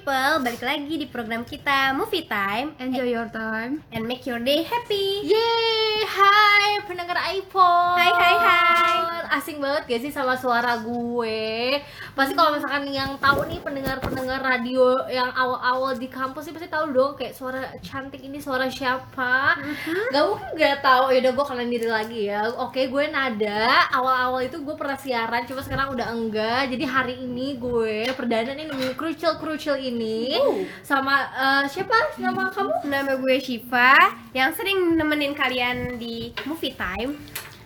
people, balik lagi di program kita Movie Time. Enjoy your time. and make your day happy. Yeay, hai pendengar iPhone Hai, hai, hai. Asing banget gak sih sama suara gue? Pasti kalau misalkan yang tahu nih pendengar-pendengar radio yang awal-awal di kampus sih pasti tahu dong Kayak suara cantik ini suara siapa. Gak mungkin gak tahu, yaudah gue kalian diri lagi ya. Oke, gue Nada, awal-awal itu gue pernah siaran cuma sekarang udah enggak. Jadi hari ini gue perdana nih nemuin Crucial-Crucial ini Sama eh, siapa nama kamu? Nama gue Shiva yang sering nemenin kalian di Movie Time.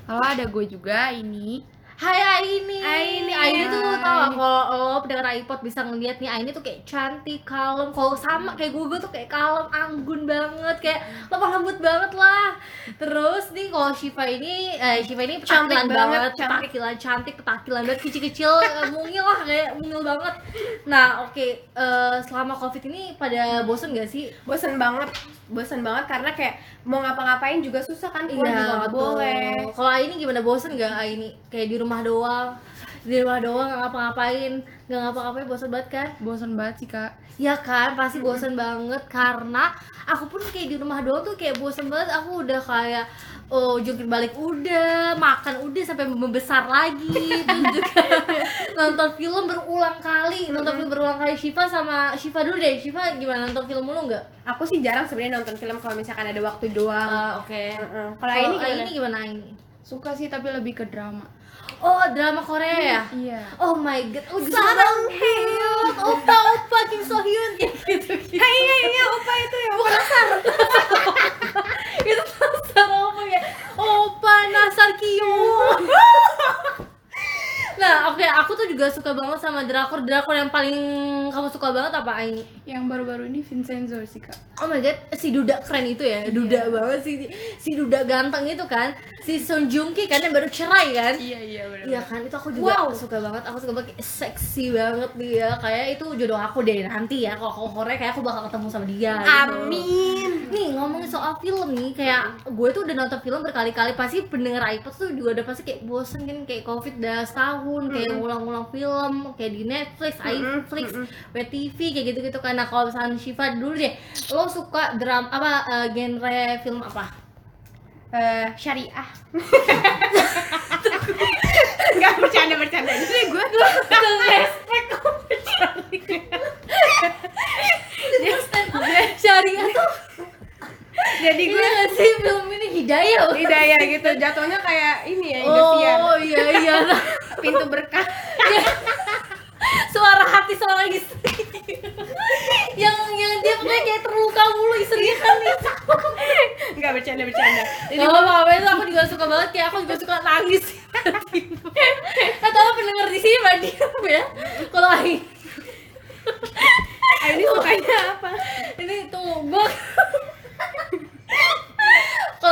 Halo, ada gue juga ini. Hai Aini. Aini. Aini tuh tau gak kalau lo pendengar iPod bisa ngeliat nih Aini tuh kayak cantik, kalem. Kalau sama kayak gue, gue tuh kayak kalem, anggun banget, kayak lemah lembut banget lah. Terus nih kalau Shiva ini, eh Shiva ini Cantik banget, banget, cantik. petakilan cantik, petakilan banget, kecil-kecil, eh, mungil lah kayak mungil banget. Nah oke, eh, selama covid ini pada bosen gak sih? Bosen banget, bosen banget karena kayak mau ngapa-ngapain juga susah kan keluar juga nggak Iya, betul. boleh. Kalau Aini gimana bosen gak Aini? Kayak di rumah doang. Di rumah doang nggak ngapa-ngapain. Nggak ngapa-ngapain bosen banget kan? Bosan banget sih, Kak. ya kan? Pasti bosen banget. Karena aku pun kayak di rumah doang tuh kayak bosen banget. Aku udah kayak oh jungkir balik udah makan udah sampai membesar lagi. Terus juga nonton film berulang kali. Nonton film berulang kali. Shiva sama Shiva dulu deh. Shiva gimana? Nonton film mulu nggak? Aku sih jarang sebenarnya nonton film kalau misalkan ada waktu doang. Ah, oke. Heeh. Kalau kalau ini ini gimana? ini Suka sih tapi lebih ke drama. Oh drama Korea ya Iya. Oh my god, oh Sarang Hyun, opa opa Kim So Hyun kayak gitu gitu. Hai, iya, iya, opa itu ya. Bukan Nasar. itu Nasar apa ya? Opa Nasar Kyung. oke, aku tuh juga suka banget sama drakor. Drakor yang paling kamu suka banget apa ini? Yang baru-baru ini Vincenzo sih, Kak. Oh my god, si Duda keren itu ya, Duda banget sih, si Duda ganteng itu kan, si Son Joong Ki kan yang baru cerai kan? Iya, iya benar. Iya kan, itu aku juga Wow. suka banget, aku suka banget, seksi banget dia Kayak itu jodoh aku deh nanti ya, kalau aku Korea kayak aku bakal ketemu sama dia gitu. Amin. Nih ngomongin soal film nih, kayak gue tuh udah nonton film berkali-kali Pasti pendengar iPod tuh juga udah pasti kayak bosen kan Kayak covid udah setahun, kayak ngulang-ngulang film Kayak di Netflix, iFlix, WTV, kayak gitu-gitu Nah kalau misalnya Shiva dulu deh, lo suka dram apa eh, genre film apa? Eh, syariah. Enggak bercanda bercanda. Jadi gue respect Syariah tuh jadi Ini gue gak sih? Film ini hidayah loh. hidayah gitu. Jatuhnya kayak ini ya Indosiar. Oh iya iya. Pintu berkah. Suara hati seorang istri. Yang yang dia pokoknya kayak terluka mulu istrinya kan itu nggak bercanda bercanda. Jadi oh, apa itu aku juga suka banget kayak aku juga suka nangis. Atau apa pendengar di sini mah diam ya. Kalau Aing ah, ini sukanya apa? Ini tunggu gua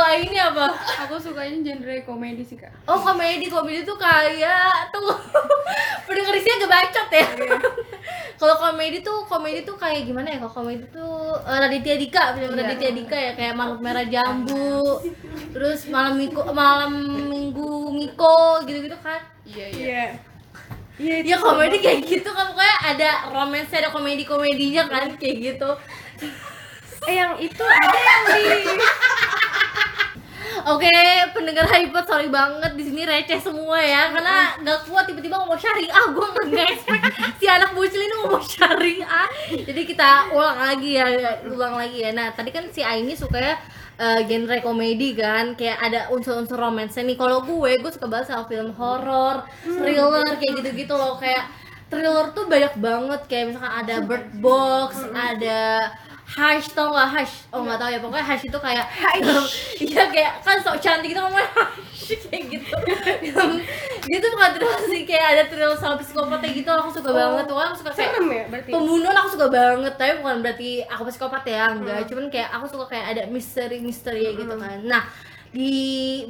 Ini apa? Aku sukanya genre komedi sih, Kak. Oh komedi komedi tuh kayak tuh pendengar isinya agak bacot ya. Kalau komedi tuh komedi tuh kayak gimana ya? Kalau komedi tuh eh, Raditya Dika, film Iya. Raditya Dika ya kayak Malam Merah Jambu, terus Malam Miko, Malam Minggu Miko gitu-gitu kan. Iya, iya. iya iya Ya komedi kayak gitu kan pokoknya ada romance ada komedi komedinya kan kayak gitu. eh yang itu ada yang di Oke, pendengar iPod sorry banget di sini receh semua ya karena nggak kuat tiba-tiba ngomong syariah gue nggak expect si anak bocil ini ngomong syariah jadi kita ulang lagi ya ulang lagi ya. Nah tadi kan si Aini suka ya genre komedi kan kayak ada unsur-unsur romance nih. Kalau gue gue suka banget sama film horor thriller kayak gitu-gitu loh. Kayak thriller tuh banyak banget kayak misalkan ada Bird Box ada Hush tau gak Hush? Oh nggak tau ya. Pokoknya Hush itu kayak Iya kayak kan sok cantik gitu ngomongnya Hush kayak gitu. Dia tuh bukan thriller sih kayak ada thriller sama psikopatnya gitu. Aku suka banget Pokoknya aku suka kayak serem ya berarti Pembunuhan aku suka banget tapi bukan berarti aku psikopat ya enggak. Cuman kayak aku suka kayak ada misteri-misteri gitu kan. Nah di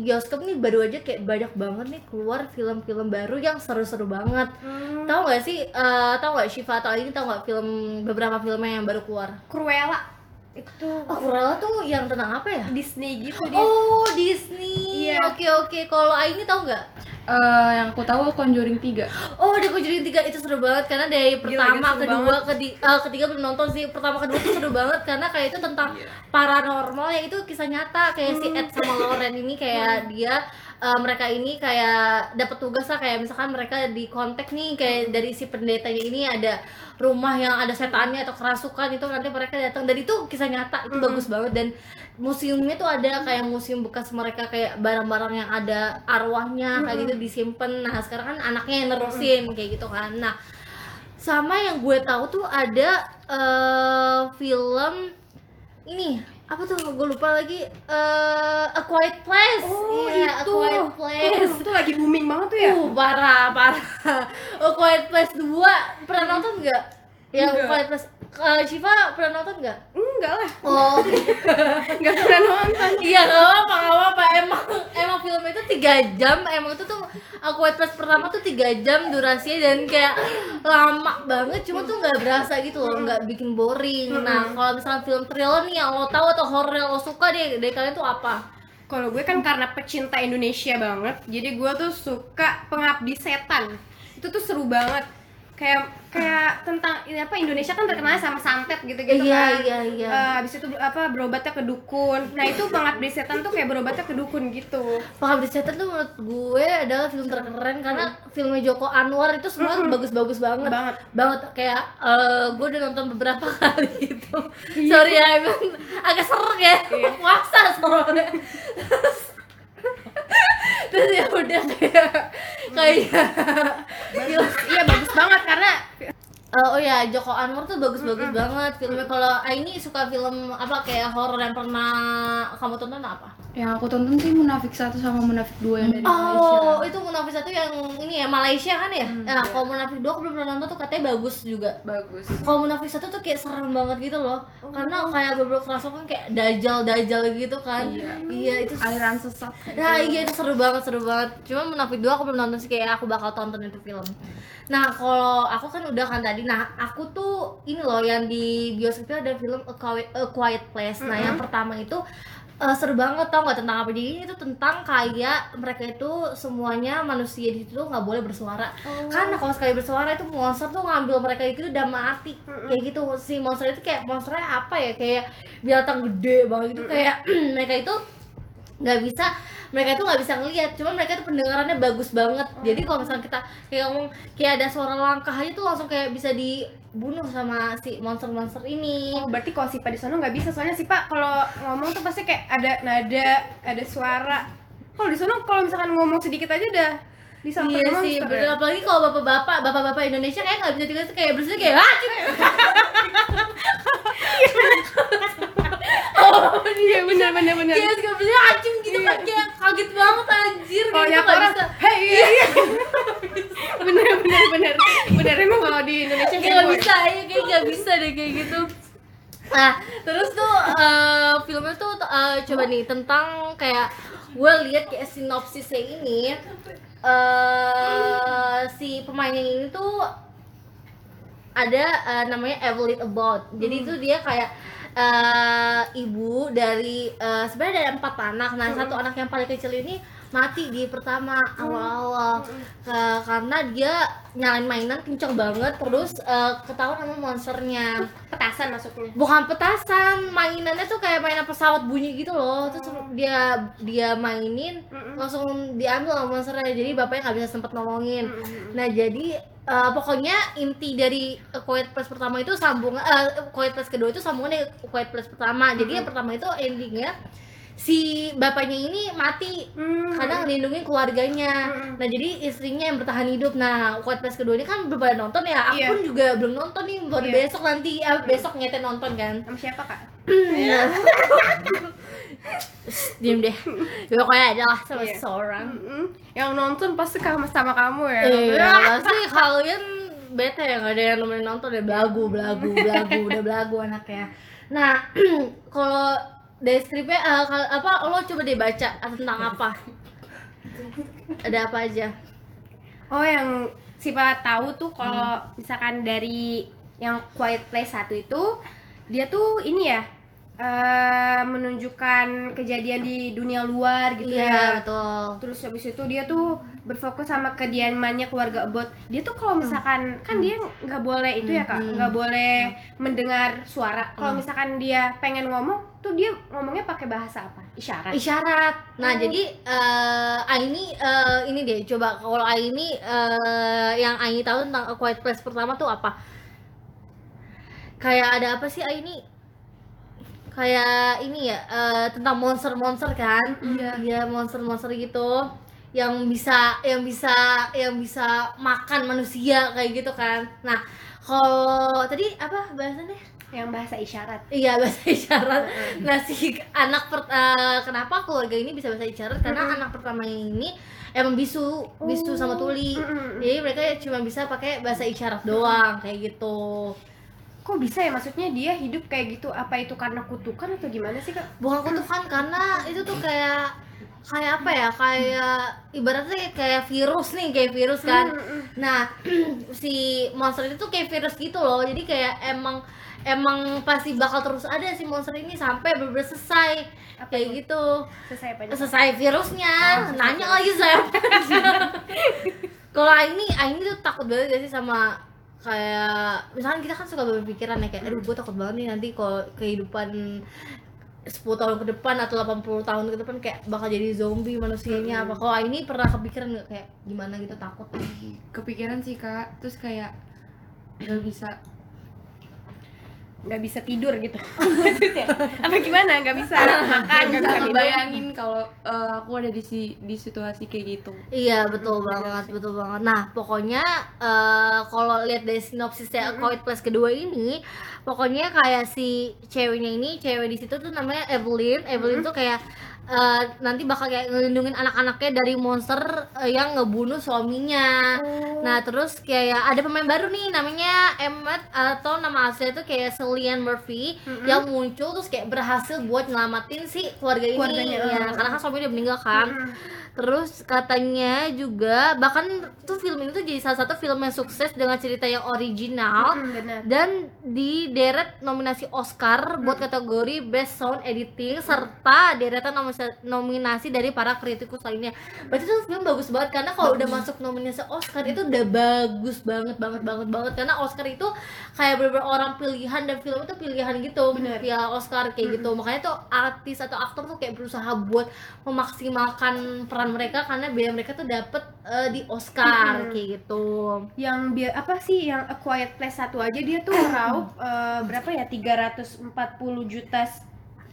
bioskop nih baru aja kayak banyak banget nih keluar film-film baru yang seru-seru banget. Hmm, tahu gak sih eh tahu gak Shiva atau ini tahu gak film beberapa filmnya yang baru keluar? Cruella itu. Oh Cruella tuh yang tentang apa ya? Disney gitu dia. Oh Disney. Iya. oke oke. Kalau Aini tahu nggak? Eh, yang aku tahu Conjuring 3 Oh, The Conjuring 3 itu seru banget karena dari pertama, kedua, kedi- eh, ketiga belum nonton sih. Pertama, kedua itu seru banget karena kayak itu tentang paranormal. Yang itu kisah nyata. Kayak si Ed sama Lauren ini kayak dia eh, mereka ini kayak dapat tugas lah kayak misalkan mereka di kontak nih kayak dari si pendetanya ini ada rumah yang ada setannya atau kerasukan itu nanti mereka datang. Dan itu kisah nyata itu bagus banget. Dan museumnya tuh ada kayak museum bekas mereka kayak barang-barang yang ada arwahnya kayak gitu disimpan. Nah sekarang kan anaknya yang nerusin kayak gitu kan. Nah sama yang gue tahu tuh ada eh, film ini apa tuh gue lupa lagi eh A Quiet Place Oh, A itu. Quiet Place Itu, itu lagi booming banget tuh ya. Uh, parah, parah. A Quiet Place 2 pernah nonton nggak? Ya, A. Quiet Place. Eh, Shiva pernah nonton nggak? Enggak lah, Oh, enggak pernah nonton. iya nggak apa nggak apa emang emang film itu tiga jam. Emang itu tuh A Quiet Place pertama tuh tiga jam durasinya dan kayak lama banget. Cuma tuh nggak berasa gitu loh nggak bikin boring. Nah kalau misalnya film thriller nih yang lo tahu atau horror yang lo suka deh dari kalian tuh apa? Kalau gue kan karena pecinta Indonesia banget, jadi gue tuh suka Pengabdi Setan. Itu tuh seru banget. Kayak kayak tentang ini apa Indonesia kan terkenal sama santet gitu-gitu Iya, kan. iya, iya. Eh, habis itu apa berobatnya ke dukun. Nah, itu Pengabdi Setan tuh kayak berobatnya ke dukun gitu. Pengabdi Setan tuh menurut gue adalah film terkeren karena filmnya Joko Anwar itu semua bagus-bagus banget. Banget. Banget kayak eh, gue udah nonton beberapa kali itu. Sorry ya emang agak serak ya. Puasa soalnya. Terus ya udah kayak kayak Iya, bagus banget karena Eh, oh ya Joko Anwar tuh bagus-bagus banget filmnya. Kalau Aini suka film apa kayak horor yang pernah kamu tonton apa? yang aku tonton sih Munafik 1 sama Munafik 2 yang dari Malaysia Oh, itu Munafik satu yang ini ya Malaysia kan ya? Nah, kalau Munafik dua aku belum pernah nonton tuh katanya bagus juga. bagus Kalau Munafik satu tuh kayak serem banget gitu loh. Karena kayak beberapa kerasukan kayak dajal dajal gitu kan. Iya. Iya, itu aliran sesat Nah iya itu seru banget seru banget. Cuma Munafik 2 aku belum nonton sih kayak aku bakal tonton itu film. Nah kalau aku kan udah kan tadi. Nah aku tuh ini loh yang di bioskop itu ada film A Quiet, A Quiet Place. Nah yang pertama itu eh, seru banget tau nggak tentang apa? Jadi itu tentang kayak mereka itu semuanya manusia di situ nggak boleh bersuara. Karena kalau sekali bersuara itu monster tuh ngambil mereka itu udah mati. Kayak gitu si monster itu kayak monsternya apa ya? Kayak binatang gede banget gitu. Kayak mereka itu nggak bisa mereka itu nggak bisa ngelihat cuma mereka itu pendengarannya bagus banget. Jadi kalau misalnya kita kayak ngomong kayak ada suara langkah aja tuh langsung kayak bisa dibunuh sama si monster-monster ini. Oh, berarti kalau Sipa di sana nggak bisa. Soalnya Sipa kalau ngomong tuh pasti kayak ada nada, ada suara. Kalau di sana kalau misalkan ngomong sedikit aja udah bisa Iya sih, bener. Apalagi kalau bapak-bapak, bapak-bapak Indonesia kayak nggak bisa tinggal kayak bersih kayak ah, cik." oh, Iya benar benar benar. Iya, suka bersih acung gitu kan kayak kaget banget anjir Kalau kayak gitu orang, bisa. hei iya bener bener bener bener emang kalau di Indonesia kayak nggak bisa ya kayak nggak bisa deh kayak gitu. Nah terus tuh eh, filmnya tuh eh, coba nih tentang kayak gue lihat kayak sinopsisnya ini eh si pemainnya ini tuh ada eh, namanya Evelyn About jadi itu dia kayak eh, ibu dari eh, sebenarnya ada empat anak. Nah satu anak yang paling kecil ini mati di pertama awal-awal. Ke- karena dia nyalain mainan kenceng banget terus eh, ketahuan sama monsternya. Petasan masuknya. bukan petasan mainannya tuh kayak mainan pesawat bunyi gitu loh. Terus dia dia mainin langsung diambil sama monsternya. Jadi bapaknya nggak bisa sempet nolongin. Nah jadi eh, pokoknya inti dari Quiet Place pertama itu sambung eh Quiet Place kedua itu sambungan dari Quiet Place pertama jadi yang pertama itu endingnya si bapaknya ini mati Hmm. karena ngelindungin keluarganya nah jadi istrinya yang bertahan hidup nah Quiet Place kedua ini kan belum pada nonton ya aku Iya. pun juga belum nonton nih baru Iya. besok nanti eh, besok nyete nonton kan Sama siapa kak? Iya. diem deh ya, pokoknya adalah sama Iya. seseorang Mm-mm. Yang nonton pasti sama sama kamu ya. iya pasti kalian bete ya nggak ada yang nemenin nonton deh belagu belagu belagu udah belagu anaknya nah kalau dari skripnya eh, kal- apa lo coba deh baca tentang apa ada apa aja Oh yang Sipa tahu tuh kalau misalkan dari yang Quiet Place satu itu dia tuh ini ya eh, menunjukkan kejadian di dunia luar gitu iya ya. betul Terus habis itu dia tuh berfokus sama kediamannya keluarga Bot dia tuh kalau misalkan kan dia nggak boleh itu ya kak Hmm. nggak boleh mendengar suara kalau misalkan dia pengen ngomong tuh dia ngomongnya pakai bahasa apa isyarat isyarat. Nah, Oh. jadi eh Aini eh, ini deh coba kalau Aini eh, yang Aini tahu tentang A Quiet Place pertama tuh apa? Kayak ada apa sih Aini? Kayak ini ya eh, tentang monster-monster kan? Iya. Iya, monster-monster gitu yang bisa yang bisa yang bisa makan manusia kayak gitu kan. Nah, kalau tadi apa bahasannya? yang bahasa isyarat Iya bahasa isyarat. Nah si anak per, eh, kenapa keluarga ini bisa bahasa isyarat? Karena Mm-mm. anak pertama ini emang bisu, bisu sama tuli. Mm-mm. Jadi mereka cuma bisa pakai bahasa isyarat doang kayak gitu. Kok bisa ya maksudnya dia hidup kayak gitu apa itu karena kutukan atau gimana sih kak Bukan kutukan karena itu tuh kayak kayak apa ya? Kayak ibaratnya kayak virus nih, kayak virus kan. Mm-mm. Nah, si monster itu tuh kayak virus gitu loh. Jadi kayak emang emang pasti bakal terus ada si monster ini sampai bener-bener selesai Apa kayak tuh? gitu. selesai apa selesai virusnya Oh, nanya lagi saya kalau ini ini tuh takut banget gak sih sama kayak misalkan kita kan suka berpikiran ya kayak aduh gue takut banget nih nanti kalau kehidupan 10 tahun ke depan atau 80 tahun ke depan kayak bakal jadi zombie manusianya apa. Kalau ini pernah kepikiran nggak? Kayak gimana gitu takut? Kepikiran sih kak. Terus kayak nggak bisa nggak bisa tidur gitu. Maksudnya apa gimana? Nggak bisa. Makan nggak bisa bayangin kalau eh, aku ada di si di situasi kayak gitu. Iya betul banget, betul banget. Nah pokoknya eh, kalau lihat dari sinopsisnya A Quiet Place kedua ini, pokoknya kayak si ceweknya ini, cewek di situ tuh namanya Evelyn. Evelyn tuh kayak eh, nanti bakal kayak ngelindungin anak-anaknya dari monster eh, yang ngebunuh suaminya. Nah terus kayak ada pemain baru nih namanya Emmet atau nama aslinya tuh kayak Cillian Murphy yang muncul terus kayak berhasil buat nyelamatin si keluarga ini. Keluarganya, Ya, oh. karena kan suaminya udah meninggal kan. Terus katanya juga bahkan tuh film ini tuh jadi salah satu film yang sukses dengan cerita yang original. Mm, benar dan di deret nominasi Oscar buat kategori Best Sound Editing serta deretan nominasi, dari para kritikus lainnya. Berarti tuh film bagus banget karena kalau udah masuk nominasi Oscar itu udah bagus banget banget banget banget. Karena Oscar itu kayak beberapa orang pilihan dan film itu pilihan gitu. Bener. ya Oscar kayak gitu. Makanya tuh artis atau aktor tuh kayak berusaha buat memaksimalkan peran mereka karena biar mereka tuh dapet eh, di Oscar kayak gitu. yang biar apa sih yang A Quiet Place satu aja dia tuh meraup eh, berapa ya 340 juta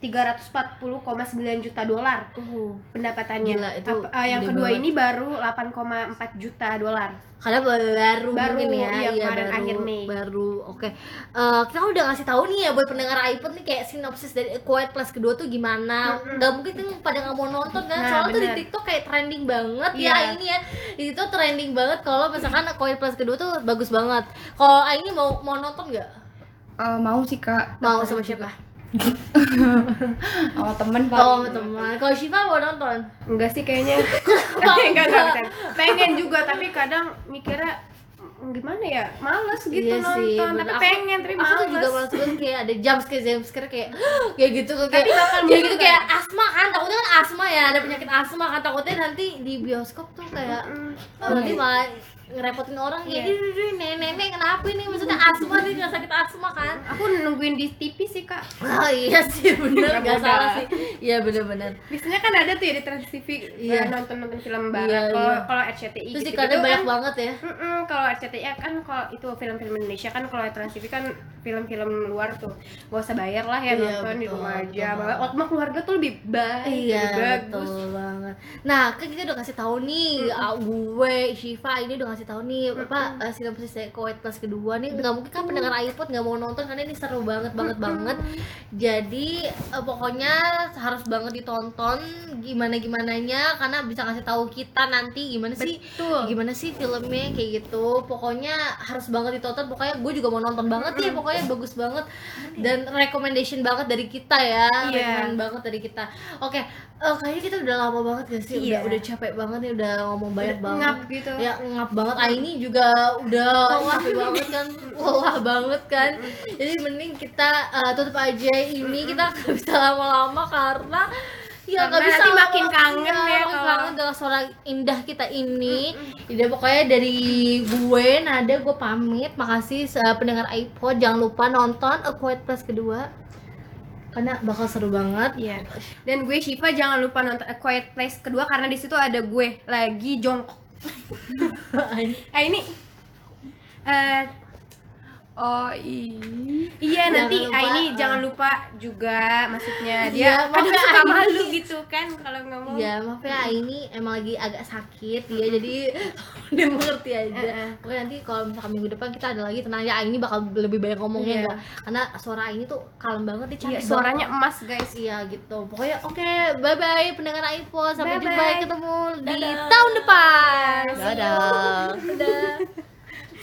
340,9 juta dolar Uh, pendapatannya. Gila, itu Apa- eh, yang kedua banget. ini baru 8,4 juta dolar. karena baru, Baru, mungkin ya, iya, iya, kemarin baru, akhir Mei. baru, oke. Eh, kita udah ngasih tahu nih ya buat pendengar iPod nih kayak sinopsis dari Quiet Place kedua tuh gimana. Mm-mm. Nggak mungkin kan pada nggak mau nonton kan, Nah, soalnya tuh di bener. TikTok kayak trending banget Iya. ya ini ya. Di situ trending banget kalau misalkan Quiet Place kedua tuh bagus banget. Kalau ini mau mau nonton nggak? Eh, mau sih kak Mau sama siapa? sama temen Oh, paling sama teman. Kalau Shiva mau nonton? Enggak sih kayaknya. enggak, enggak, enggak. Pengen juga tapi kadang mikirnya "Mm, gimana ya? Males gitu Iya sih, nonton. bener. tapi Aku- pengen tapi aku males. tuh juga malas banget kayak ada jump scare jump scare kayak kayak gitu kayak Tapi bakal kayak gitu kayak asma kan takutnya kan asma ya ada penyakit asma kan takutnya nanti di bioskop tuh kayak Mm. eh, nanti malah ngerepotin orang kayak Iya. "Ih, nenek nenek kenapa ini? Maksudnya asma nih nggak sakit asma kan? Aku nungguin di TV sih, Kak. oh iya sih bener. Nggak salah sih. Iya bener bener Biasanya kan ada tuh ya di Trans TV Iya. nonton-nonton film Iya, barat. Kalau iya. kalau RCTI terus gitu, iklannya banyak banget ya? Mm-mm, kalau RCTI kan kalau itu film-film Indonesia kan kalau Trans TV kan film-film luar tuh. Gak usah bayar lah ya Iya, nonton di betul, rumah aja. malah sama keluarga tuh lebih baik Iya lebih bagus. betul banget. Nah kan kita udah kasih tahu nih, ah, gue Shiva ini udah kasih tahu nih apa uh, sinopsis dari Quiet Plus kedua nih nggak mungkin kan pendengar iPod nggak mau nonton karena ini seru banget banget banget. Jadi eh, pokoknya harus banget ditonton gimana gimananya karena bisa ngasih tahu kita nanti gimana sih Betul. gimana sih filmnya kayak gitu. Pokoknya harus banget ditonton. Pokoknya gue juga mau nonton banget ya. Pokoknya bagus banget dan recommendation banget dari kita ya. Iya. Recommend banget dari kita. Oke, eh, kayaknya kita udah lama banget gak sih? Udah Iya. udah capek banget nih, udah ngomong banyak banget. ngap gitu Ya ngap banget. Ah ini juga udah capek banget kan, lelah banget kan. Jadi mending kita eh, tutup aja ini. Kita nggak bisa lama-lama karena Karena nggak bisa nanti makin kangen ya makin kalau- kangen dengan suara indah kita ini. Jadi pokoknya dari gue, Nada, gue pamit. Makasih eh, pendengar iPod. Jangan lupa nonton A Quiet Place kedua. Karena bakal seru banget. Iya. Dan gue Shiva jangan lupa nonton A Quiet Place kedua karena di situ ada gue lagi jongkok. Ah ini eh Oh iya. iya Jangan nanti lupa, ah, ini eh. jangan lupa juga maksudnya Iya, dia kadang ya, suka Aini. malu gitu kan kalau ngomong. Ya maaf ya ini emang lagi agak sakit ya jadi dia mengerti aja. Eh. Pokoknya nanti kalau misalkan minggu depan kita ada lagi tenang aja ini bakal lebih banyak ngomongnya Iya. nggak? Karena suara ini tuh kalem banget dia Iya, cantik suaranya banget. emas guys. Iya gitu. Pokoknya oke, bye bye pendengar iPhone. Sampai Bye-bye. jumpa ketemu di Dadah. tahun depan. Dadah. Dadah.